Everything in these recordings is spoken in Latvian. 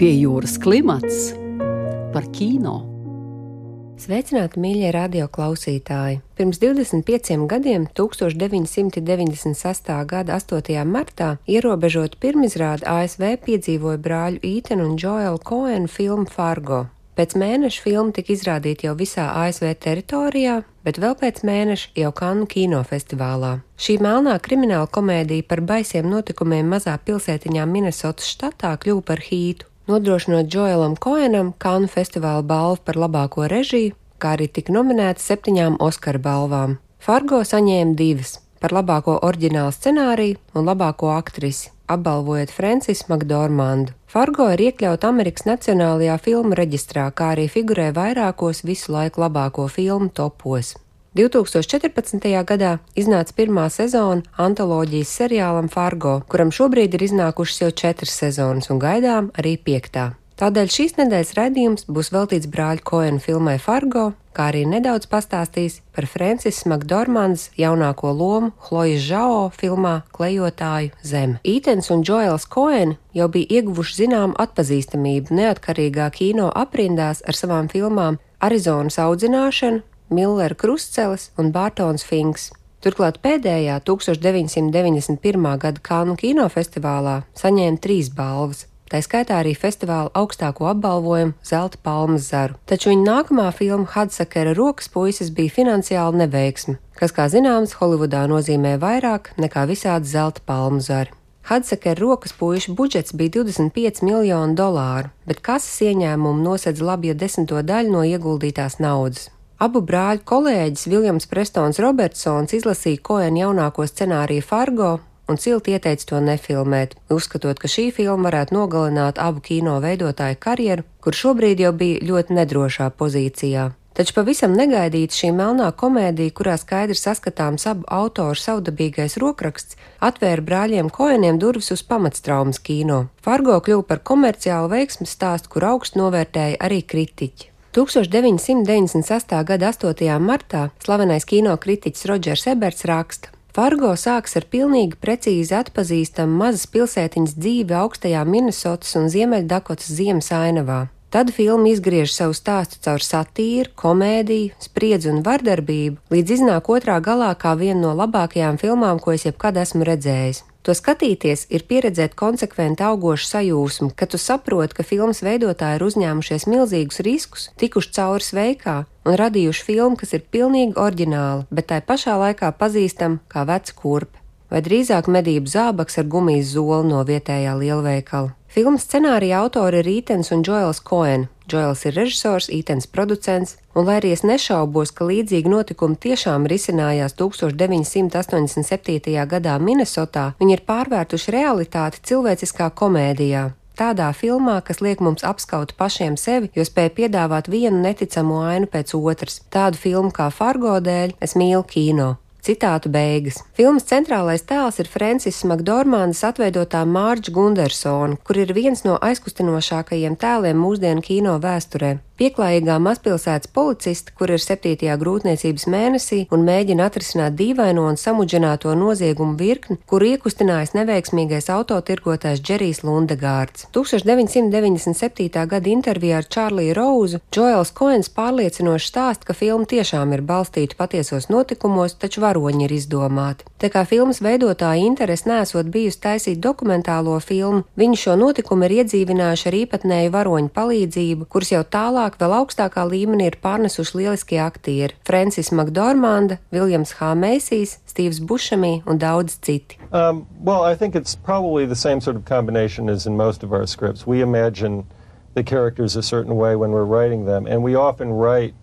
Pie jūras klimats par kino. Sveicināti, mīļie radio klausītāji! Pirms 25 gadiem, 1996. gada 8. martā, ierobežot pirmizrādi ASV piedzīvoja brāļu Ītenu un Joelu Koenu filmu Fargo. Pēc mēneša filma tika izrādīta jau visā ASV teritorijā, bet vēl pēc mēneša jau Kanu kinofestivālā. Šī melnā krimināla komēdija par baisiem notikumiem mazā pilsētiņā Minnesotas štatā kļuva par hītu, nodrošinot Joelam Koenam Kanu festivāla balvu par labāko režiju, kā arī tika nominēta septiņām Oskara balvām. Fargo saņēma divas par labāko oriģinālu scenāriju un labāko aktrisi apbalvojot Francis Makdormandu. Fargo ir iekļauta Amerikas Nacionālajā filmu reģistrā, kā arī figurē vairākos visu laiku labāko filmu topos. 2014. gadā iznāca pirmā sezona antoloģijas seriālam Fargo, kuram šobrīd ir iznākušas jau četras sezonas un gaidām arī piektā. Tādēļ šīs nedēļas raidījums būs veltīts brāļu Koenu filmai Fargo, kā arī nedaudz pastāstīs par Francis Makdormans jaunāko lomu Chloe Zhao filmā Klejotāju zeme. Ītens un Joels Koeni jau bija ieguvuši zināmu atpazīstamību neatkarīgā kino aprindās ar savām filmām Arizonas audzināšana, Millera krustcelis un Bārtons Finks. Turklāt pēdējā 1991. gada Kānu kinofestivālā saņēma trīs balvas tā skaitā arī festivāla augstāko apbalvojumu Zelta palmas zaru. Taču viņa nākamā filma Hadsakera rokas puisis bija finansiāli neveiksme, kas, kā zināms, Holivudā nozīmē vairāk nekā visādi zelta palmu zari. Hadsakera rokas puiša budžets bija 25 miljoni dolāru, bet kases ieņēmumu nosedz labi desmito daļu no ieguldītās naudas. Abu brāļu kolēģis Viljams Prestons Robertsons izlasīja Koena jaunāko scenāriju Fargo un silti ieteica to nefilmēt, uzskatot, ka šī filma varētu nogalināt abu kino veidotāju karjeru, kur šobrīd jau bija ļoti nedrošā pozīcijā. Taču pavisam negaidīti šī melnā komēdija, kurā skaidri saskatāms abu autoru savdabīgais rokraksts, atvēra brāļiem Koeniem durvis uz pamatstraumas kino. Fargo kļuva par komerciālu veiksmes stāstu, kur augstu novērtēja arī kritiķi. 1998. gada 8. martā slavenais kino kritiķis Rodžers Eberts raksta: Fargo sāks ar pilnīgi precīzi atpazīstamu mazas pilsētiņas dzīvi augstajā Minnesotas un Ziemeļdakotas ziemas ainavā. Tad filma izgriež savu stāstu caur satīru, komēdiju, spriedzi un vardarbību, līdz iznāk otrā galā kā viena no labākajām filmām, ko es jebkad esmu redzējis. To skatīties ir pieredzēt konsekventi augošu sajūsmu, ka tu saproti, ka filmas veidotāji ir uzņēmušies milzīgus riskus, tikuši cauri sveikā un radījuši filmu, kas ir pilnīgi oriģināla, bet tai pašā laikā pazīstama kā veca kurpe, vai drīzāk medību zābaks ar gumijas zoli no vietējā lielveikala. Filmas scenārija autori ir Rītens un Joels Koen. Joels ir režisors, Ītens producents, un lai arī es nešaubos, ka līdzīgi notikumi tiešām risinājās 1987. gadā Minnesotā, viņi ir pārvērtuši realitāti cilvēciskā komēdijā. Tādā filmā, kas liek mums apskaut pašiem sevi, jo spēj piedāvāt vienu neticamu ainu pēc otras. Tādu filmu kā Fargo dēļ es mīlu kino. Citātu beigas. Filmas centrālais tēls ir Francis Makdormānas atveidotā Mārģa Gundersona, kur ir viens no aizkustinošākajiem tēliem mūsdienu kino vēsturē. Pieklājīgā mazpilsētas policiste, kur ir 7. grūtniecības mēnesī un mēģina atrisināt dīvaino un samudžināto noziegumu virkni, kur iekustinājis neveiksmīgais autotirgotājs Džerijs Lundegārds. 1997. gada intervijā ar Čārliju Rauzu Džoels Koens pārliecinoši stāst, ka filma tiešām ir balstīta patiesos notikumos, taču varoņi ir izdomāti. Tā kā filmas veidotāja interese nesot bijusi taisīt dokumentālo filmu, viņi šo notikumu ir iedzīvinājuši ar īpatnēju varoņu palīdzību, kurus jau tālāk Tālāk vēl augstākā līmenī ir pārnesuši lieliskie aktieri - Francis Makdormanda, Viljams H. Meisijs, Stīvs Bušamī un daudz citi. Um, well, I think it's probably the same sort of combination as in most of our scripts. We imagine the characters a certain way when we're writing them, and we often write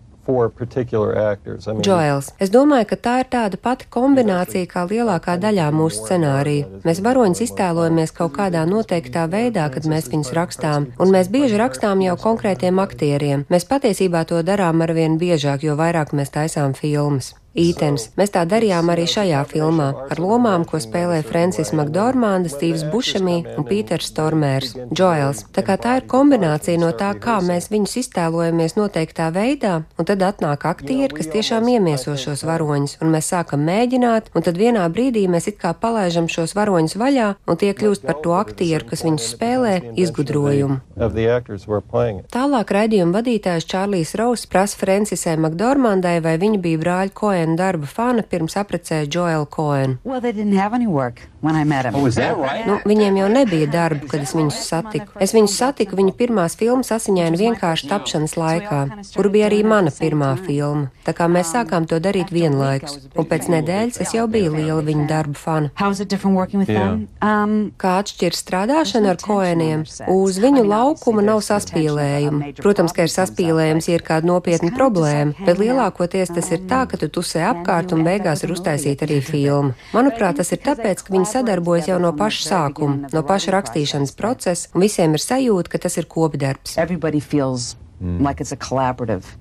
Joels, es domāju, ka tā ir tāda pati kombinācija kā lielākā daļā mūsu scenārija. Mēs varoņus iztēlojamies kaut kādā noteiktā veidā, kad mēs viņus rakstām, un mēs bieži rakstām jau konkrētiem aktieriem. Mēs patiesībā to darām arvien biežāk, jo vairāk mēs taisām filmas. Ītens. Mēs tā darījām arī šajā filmā, ar lomām, ko spēlē Francis Makdormanda, Stīvs Bušamī un Pīters Stormērs, Džoels. Tā kā tā ir kombinācija no tā, kā mēs viņus iztēlojamies noteiktā veidā, un tad atnāk aktieri, kas tiešām iemieso šos varoņus, un mēs sākam mēģināt, un tad vienā brīdī mēs it kā palaižam šos varoņus vaļā, un tie kļūst par to aktieru, kas viņus spēlē, izgudrojumu. Tālāk raidījuma vadītājs Čārlijs Rauss prasa Francisai Makdormandai, vai viņa bija brāļa Koena darba fana pirms aprecēja Joelu Koenu. Well, Oh, right? Nu, viņiem jau nebija darba, kad es viņus satiku. Es viņus satiku viņa pirmās filmas asiņaina vienkārši tapšanas laikā, kur bija arī mana pirmā filma. Tā kā mēs sākām to darīt vienlaikus, un pēc nedēļas es jau biju liela viņa darba fana. How's it different working with Yeah. Um, Kā atšķiras strādāšana ar koeniem? Uz viņu laukuma nav saspīlējuma. Protams, ka ir saspīlējums, ja ir kāda nopietna problēma, bet lielākoties tas ir tā, ka tu tusē apkārt un beigās ir uztaisīta arī filma. Manuprāt, tas ir tāpēc, ka viņi sadarbojas jau no paša sākuma, no paša rakstīšanas procesa, un visiem ir sajūta, ka tas ir kopdarbs. everybody feels like it's a collaborative.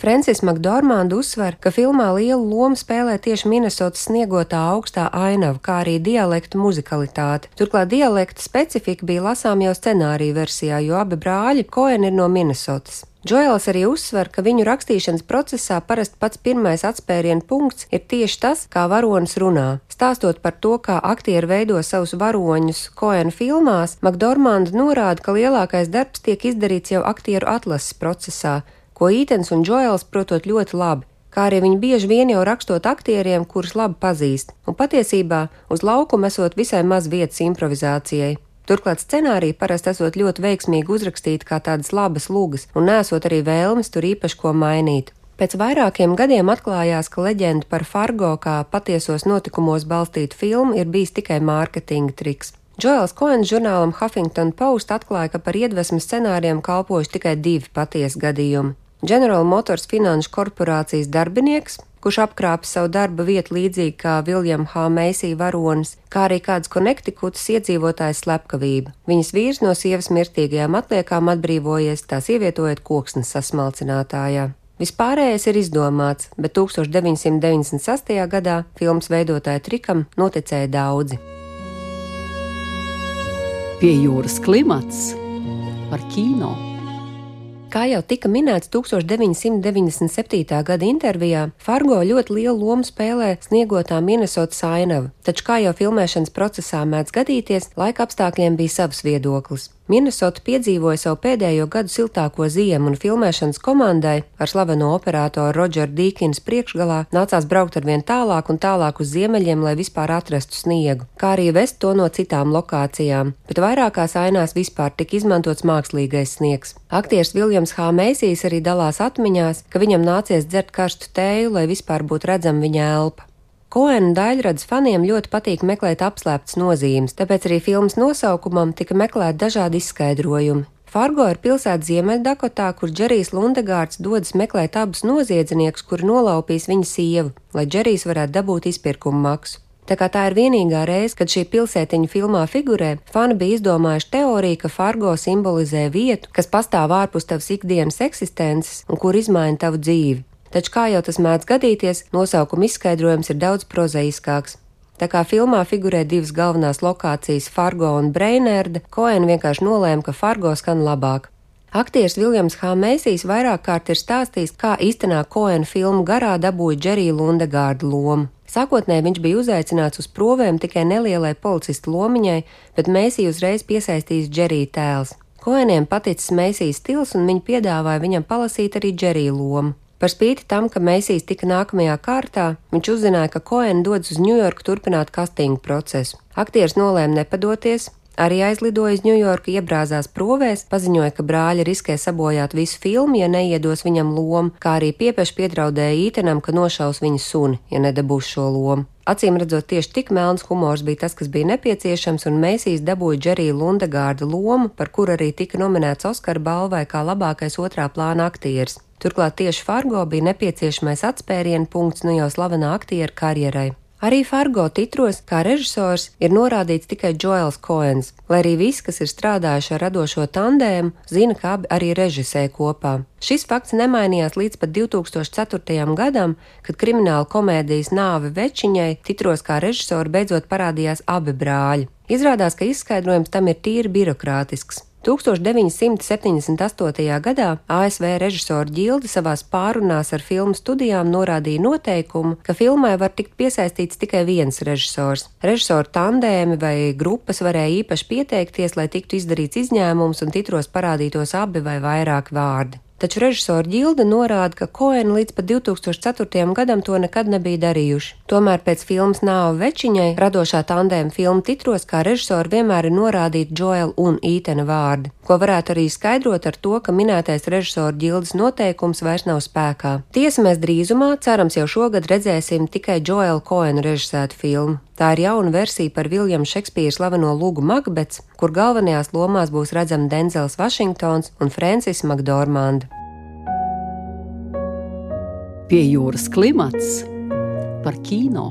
Francis Makdormanda uzsver, ka filmā lielu lomu spēlē tieši Minnesotas sniegotā augstā ainava, kā arī dialektu muzikalitāte. Turklāt dialekta specifika bija lasām jau scenārija versijā, jo abi brāļi Koeni ir no Minnesotas. Džoels arī uzsver, ka viņu rakstīšanas procesā parasti pats pirmais atspērienu punkts ir tieši tas, kā varonis runā. Stāstot par to, kā aktieri veido savus varoņus Koena filmās, Makdormanda norāda, ka lielākais darbs tiek izdarīts jau aktieru atlases procesā, ko Ītens un Džoels protot ļoti labi, kā arī viņi bieži vien jau rakstot aktieriem, kurus labi pazīst, un patiesībā uz laukuma esot visai maz vietas improvizācijai. Turklāt scenārija parasti esot ļoti veiksmīgi uzrakstīti kā tādas labas lugas, un nesot arī vēlmes tur īpaši ko mainīt. Pēc vairākiem gadiem atklājās, ka leģenda par Fargo kā patiesos notikumos balstītu filmu ir bijis tikai mārketinga triks. Džoels Koens žurnālam Huffington Post atklāja, ka par iedvesmu scenārijiem kalpojuši tikai divi patiesi gadījumi. General Motors finanšu korporācijas darbinieks, kurš apkrāpa savu darba vietu līdzīgi kā Viljams H. Meisī varonis, kā arī kāds Konektikutas iedzīvotājs slepkavība. Viņas vīrs no sievas mirtīgajām atliekām atbrīvojies, tās ievietojot koksnes sasmalcinātājā. Vispārējais ir izdomāts, bet 1996. gadā filmas veidotāja trikam noticēja daudzi. Pie jūras klimats par kino. Kā jau tika minēts 1997. gada intervijā, Fargo ļoti lielu lomu spēlē sniegotā Minnesotas ainava, taču kā jau filmēšanas procesā mēdz gadīties, laika apstākļiem bija savs viedoklis. Minnesota piedzīvoja savu pēdējo gadu siltāko ziemu, un filmēšanas komandai ar slaveno operatoru Rodžeru Dīkins priekšgalā nācās braukt ar vien tālāk un tālāk uz ziemeļiem, lai vispār atrastu sniegu, kā arī vest to no citām lokācijām, bet vairākās ainās vispār tika izmantots mākslīgais sniegs. Aktieris Viljams H. Mēsīs arī dalās atmiņās, ka viņam nācies dzert karstu tēju, lai vispār būtu redzama viņa elpa. Koena daļradas faniem ļoti patīk meklēt apslēptas nozīmes, tāpēc arī filmas nosaukumam tika meklēti dažādi izskaidrojumi. Fargo ir pilsēta Ziemeļdakotā, kur Džerijs Lundegārds dodas meklēt abus noziedzniekus, kuri nolaupīs viņa sievu, lai Džerijs varētu dabūt izpirkuma maksu. Tā kā tā ir vienīgā reize, kad šī pilsētiņa filmā figurē, fani bija izdomājuši teoriju, ka Fargo simbolizē vietu, kas pastāv ārpus tavas ikdienas eksistences un kur izmaina tavu dzīvi. Taču, kā jau tas mēdz gadīties, nosaukuma izskaidrojums ir daudz prozaiskāks. Tā kā filmā figurē divas galvenās lokācijas, Fargo un Breinerde, Koena vienkārši nolēma, ka Fargo skan labāk. Aktieris Viljams H. Mēsīs vairāk kārt ir stāstījis, kā īstenā Koena filmu garā dabūja Džerija Lundegārda lomu. Sākotnēji viņš bija uzaicināts uz provēm tikai nelielai policistu lomiņai, bet Mēsī uzreiz piesaistījis Džerija tēls. Koeniem paticis Mēsīs stils, un viņi piedāvāja viņam palasīt arī Džerija lomu. Par spīti tam, ka Mēsīs tika nākamajā kārtā, viņš uzzināja, ka Koena dodas uz Ņujorku turpināt kastingu procesu. Aktieris nolēma nepadoties, arī aizlidoja uz Ņujorku, iebrāzās provēs, paziņoja, ka brāļi riskē sabojāt visu filmu, ja neiedos viņam lomu, kā arī piepeši piedraudēja ītenam, ka nošaus viņa suni, ja nedabūs šo lomu. Acīm redzot, tieši tik melns humors bija tas, kas bija nepieciešams, un Mēsīs dabūja Džerija Lundegārda lomu, par kuru arī tika nominēts Oskara balvai kā labākais otrā plāna aktieris. Turklāt tieši Fargo bija nepieciešamais atspērienu punkts nu jau slavenā aktiera karjerai. Arī Fargo titros kā režisors ir norādīts tikai Joels Koens, lai arī visi, kas ir strādājuši ar radošo tandēmu, zina, ka abi arī režisē kopā. Šis fakts nemainījās līdz pat 2004. gadam, kad krimināla komēdijas nāve večiņai titros kā režisori beidzot parādījās abi brāļi. Izrādās, ka izskaidrojums tam ir tīri birokrātisks. 1978. gadā ASV režisora ģilde savās pārunās ar filmu studijām norādīja noteikumu, ka filmai var tikt piesaistīts tikai viens režisors. Režisoru tandēmi vai grupas varēja īpaši pieteikties, lai tiktu izdarīts izņēmums un titros parādītos abi vai vairāki vārdi taču režisora ģilde norāda, ka Koena līdz pat 2004. gadam to nekad nebija darījuši. Tomēr pēc filmas Nāva večiņai radošā tandēma filmu titros kā režisori vienmēr ir norādīti Joel un Ītena vārdi, ko varētu arī skaidrot ar to, ka minētais režisora ģildes noteikums vairs nav spēkā. Tiesa mēs drīzumā, cerams jau šogad redzēsim tikai Joela Koena režisētu filmu. Tā ir jauna versija par Viljama Šekspīra slaveno lūgu Makbets, kur galvenajās lomās būs redzami Denzels Vašingtons un Francis Makdormanda. Pie jūras klimats par kino.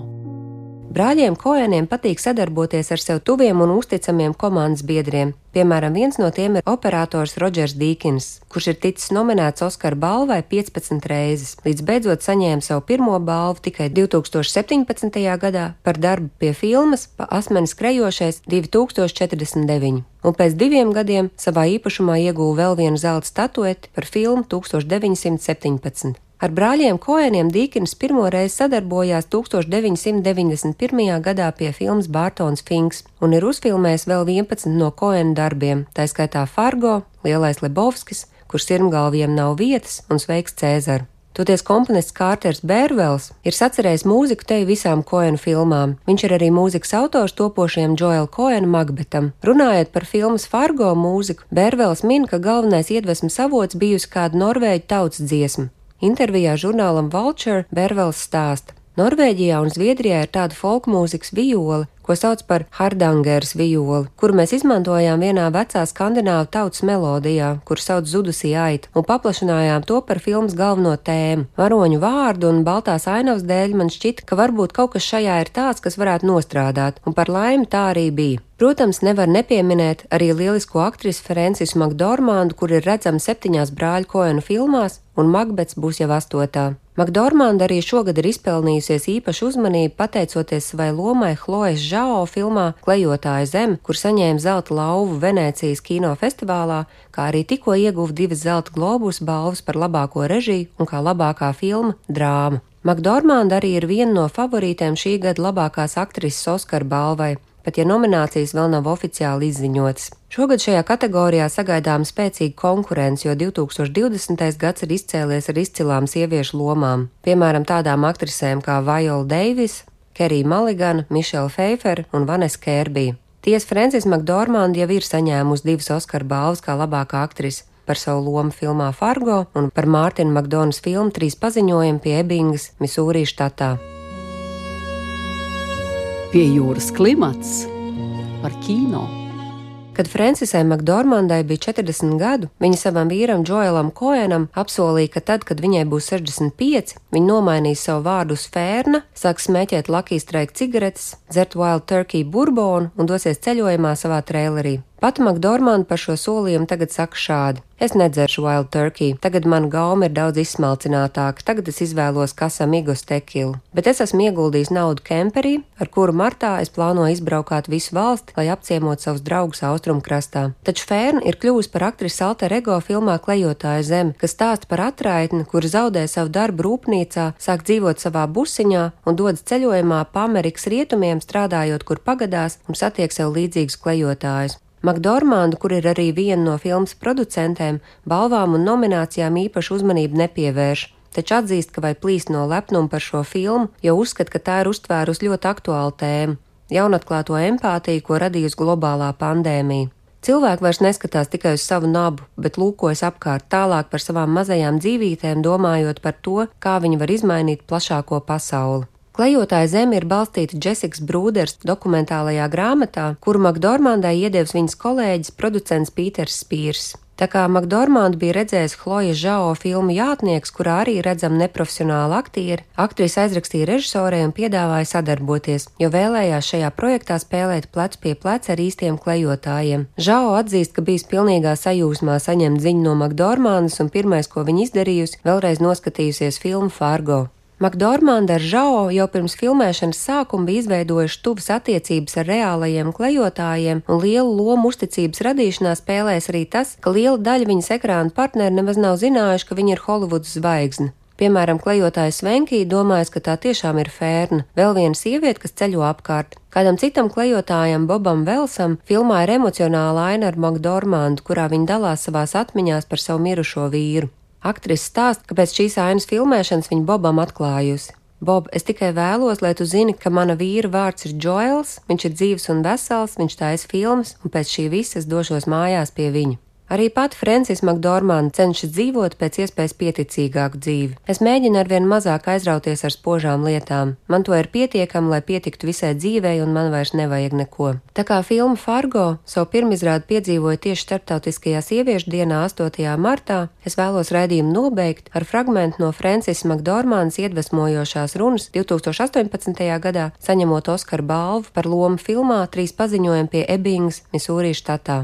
Brāļiem Koeniem patīk sadarboties ar sev tuviem un uzticamiem komandas biedriem. Piemēram, viens no tiem ir operators Rodžers Dīkins, kurš ir ticis nominēts Oskara balvai 15 reizes, līdz beidzot saņēma savu pirmo balvu tikai 2017. gadā par darbu pie filmas Pa asmenis krejošais 2049, un pēc diviem gadiem savā īpašumā ieguva vēl vienu zelta statueti par filmu 1917. Ar brāļiem Koeniem Dīkins pirmoreiz sadarbojās 1991. gadā pie filmas Bārtons Finks un ir uzfilmējis vēl 11 no Koena darbiem, tā skaitā Fargo, Lielais Lebovskis, kur sirmgalviem nav vietas un sveiks Cēzara. Toties komponists Kārters Bērvels ir sacerējis mūziku te visām Koena filmām. Viņš ir arī mūzikas autors topošajam Joel Koena Magbetam. Runājot par filmas Fargo mūziku, Bērvels min, ka galvenais iedvesmas avots bijusi kāda norvēģu tautas dziesma, Intervijā žurnālam Vulture Bervels stāsta. Norvēģijā un Zviedrijā ir tāda folkmūzikas vijole, ko sauc par hardangers vijoli, kuru mēs izmantojām vienā vecā skandināvu tautas melodijā, kur sauc zudusī aita, un paplašinājām to par filmas galveno tēmu. Varoņu vārdu un baltās ainavas dēļ man šķita, ka varbūt kaut kas šajā ir tāds, kas varētu nostrādāt, un par laimi tā arī bija. Protams, nevar nepieminēt arī lielisko aktrisi Francis Makdormandu, kur ir redzama septiņās brāļu Koenu filmās, un Makbets būs jau astotā. Makdormanda arī šogad ir izpelnījusies īpašu uzmanību pateicoties savai lomai Chloes Žao filmā Klejotāja zeme, kur saņēma zelta lauvu Venēcijas kinofestivālā, kā arī tikko ieguva divas zelta globus balvas par labāko režiju un kā labākā filma drāma. Makdormanda arī ir viena no favorītēm šī gada labākās aktrises Oskara balvai pat ja nominācijas vēl nav oficiāli izziņotas. Šogad šajā kategorijā sagaidām spēcīga konkurence, jo 2020. gads ir izcēlies ar izcilām sieviešu lomām, piemēram, tādām aktrisēm kā Viola Deivis, Kerija Maligana, Mišela Feifera un Vanessa Kērbija. Tiesa Francis Makdormanda jau ir saņēmusi divas Oskara balvas kā labākā aktrise par savu lomu filmā Fargo un par Mārtiņa Makdonas filmu Trīs paziņojumi pie Ebingas, Misūrī štatā. Pie jūras klimats par kino. Kad Francisai Makdormandai bija 40 gadu, viņa savam vīram Džoelam Koenam apsolīja, ka tad, kad viņai būs 65, viņa nomainīs savu vārdu uz Fērna, sāks smēķēt Lucky Strike cigaretes, dzert Wild Turkey burbonu un dosies ceļojumā savā trailerī. Pati Makdormanda par šo solījumu tagad saka šādi: Es nedzeršu wild turkey, tagad man gauma ir daudz izsmalcinātāka, tagad es izvēlos kasamigos tekilu, bet es esmu ieguldījis naudu kemperī, ar kuru martā es plānoju izbraukāt visu valsti, lai apciemot savus draugus austrumkrastā. Taču Fērna ir kļuvusi par aktrisi Alter Ego filmā Klejotāja zeme, kas stāsta par atraitni, kur zaudē savu darbu rūpnīcā, sāk dzīvot savā busiņā un dodas ceļojumā pa Amerikas rietumiem, strādājot kur pagadās un satiek sev līdzīgus klejotājus. Makdormanda, kur ir arī viena no filmas producentēm, balvām un nominācijām īpašu uzmanību nepievērš, taču atzīst, ka vai plīst no lepnuma par šo filmu, jo uzskata, ka tā ir uztvērusi ļoti aktuālu tēmu - jaunatklāto empātiju, ko radījusi globālā pandēmija. Cilvēki vairs neskatās tikai uz savu nabu, bet lūkojas apkārt tālāk par savām mazajām dzīvītēm, domājot par to, kā viņi var izmainīt plašāko pasauli. Klejotāja zeme ir balstīta Jessikas Brūders dokumentālajā grāmatā, kuru Makdormandai iedevis viņas kolēģis, producents Pīters Spīrs. Tā kā Makdormāna bija redzējis Chloja Žao filmu Jātnieks, kurā arī redzam neprofesionāli aktieri, aktrise aizrakstīja režisorei un piedāvāja sadarboties, jo vēlējās šajā projektā spēlēt plec pie pleca ar īstiem klejotājiem. Žao atzīst, ka bijis pilnīgā sajūsmā saņemt ziņu no Makdormānas un pirmais, ko viņa izdarījusi, vēlreiz noskatījusies filmu Fargo. Makdormanda ar Žao jau pirms filmēšanas sākuma bija izveidojuši tuvas attiecības ar reālajiem klejotājiem, un lielu lomu uzticības radīšanā spēlēs arī tas, ka liela daļa viņas ekrāna partneri nemaz nav zinājuši, ka viņa ir Holivudas zvaigzne. Piemēram, klejotājs Venkī domājas, ka tā tiešām ir fērna, vēl viena sieviete, kas ceļo apkārt. Kādam citam klejotājam, Bobam Velsam, filmā ir emocionāla aina ar Makdormandu, kurā viņa dalās savās atmiņās par savu mirušo vīru. Aktrise stāsta, ka pēc šīs ainas filmēšanas viņa Bobam atklājusi. Bob, es tikai vēlos, lai tu zini, ka mana vīra vārds ir Joels, viņš ir dzīves un vesels, viņš taisa filmas, un pēc šī visa es došos mājās pie viņa. Arī pat Francis Makdormāna cenšas dzīvot pēc iespējas pieticīgāku dzīvi. Es mēģinu arvien mazāk aizrauties ar spožām lietām. Man to ir pietiekami, lai pietiktu visai dzīvei, un man vairs nevajag neko. Tā kā filma Fargo savu pirmizrādi piedzīvoja tieši starptautiskajā sieviešu dienā 8. martā, es vēlos raidījumu nobeigt ar fragmentu no Francis Makdormānas iedvesmojošās runas 2018. gadā, saņemot Oskara balvu par lomu filmā Trīs paziņojumi pie Ebbings, Misūrī štatā.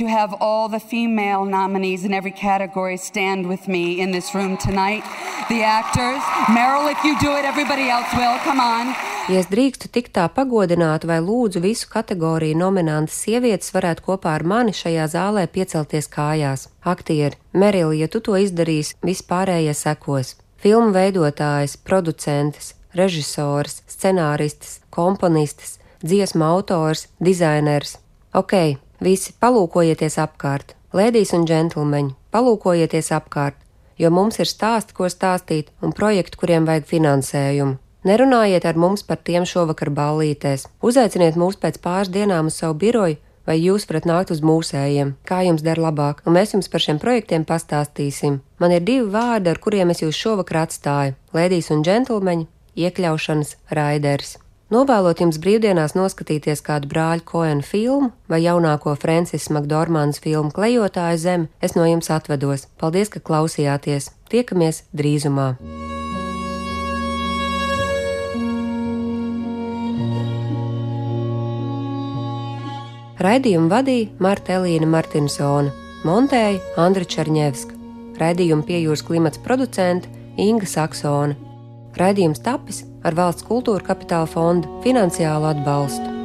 To have all the female nominees in every category stand with me in this room tonight. The actors. Meryl, if you do it, everybody else will. Come on. Ja es drīkstu tik tā pagodināt, vai lūdzu visu kategoriju nominantas sievietes varētu kopā ar mani šajā zālē piecelties kājās. Aktieri, Merili, ja tu to izdarīsi, vispārējie sekos. Filmu veidotājs, producents, režisors, scenārists, komponistis, dziesmu autors, dizainers. Ok, Visi palūkojieties apkārt, lēdijas un džentlmeņi, palūkojieties apkārt, jo mums ir stāsti, ko stāstīt, un projekti, kuriem vajag finansējumu. Nerunājiet ar mums par tiem šovakar ballītēs. Uzaiciniet mūs pēc pāris dienām uz savu biroju, vai jūs varat nākt uz mūsējiem, kā jums der labāk, un mēs jums par šiem projektiem pastāstīsim. Man ir divi vārdi, ar kuriem es jūs šovakar atstāju - lēdijas un džentlmeņi, iekļaušanas raiders. Novēlot jums brīvdienās noskatīties kādu brāļu Koenu filmu vai jaunāko Francis Makdormānas filmu Klejotāja zeme, es no jums atvedos. Paldies, ka klausījāties! Tiekamies drīzumā! Raidījumu vadīja Marta Elīna Martinsona, montēja Andra Černievska, raidījumu piejūras klimats producente Inga Saksona. Raidījums tapis ar valsts kultūra kapitāla fonda finansiālu atbalstu.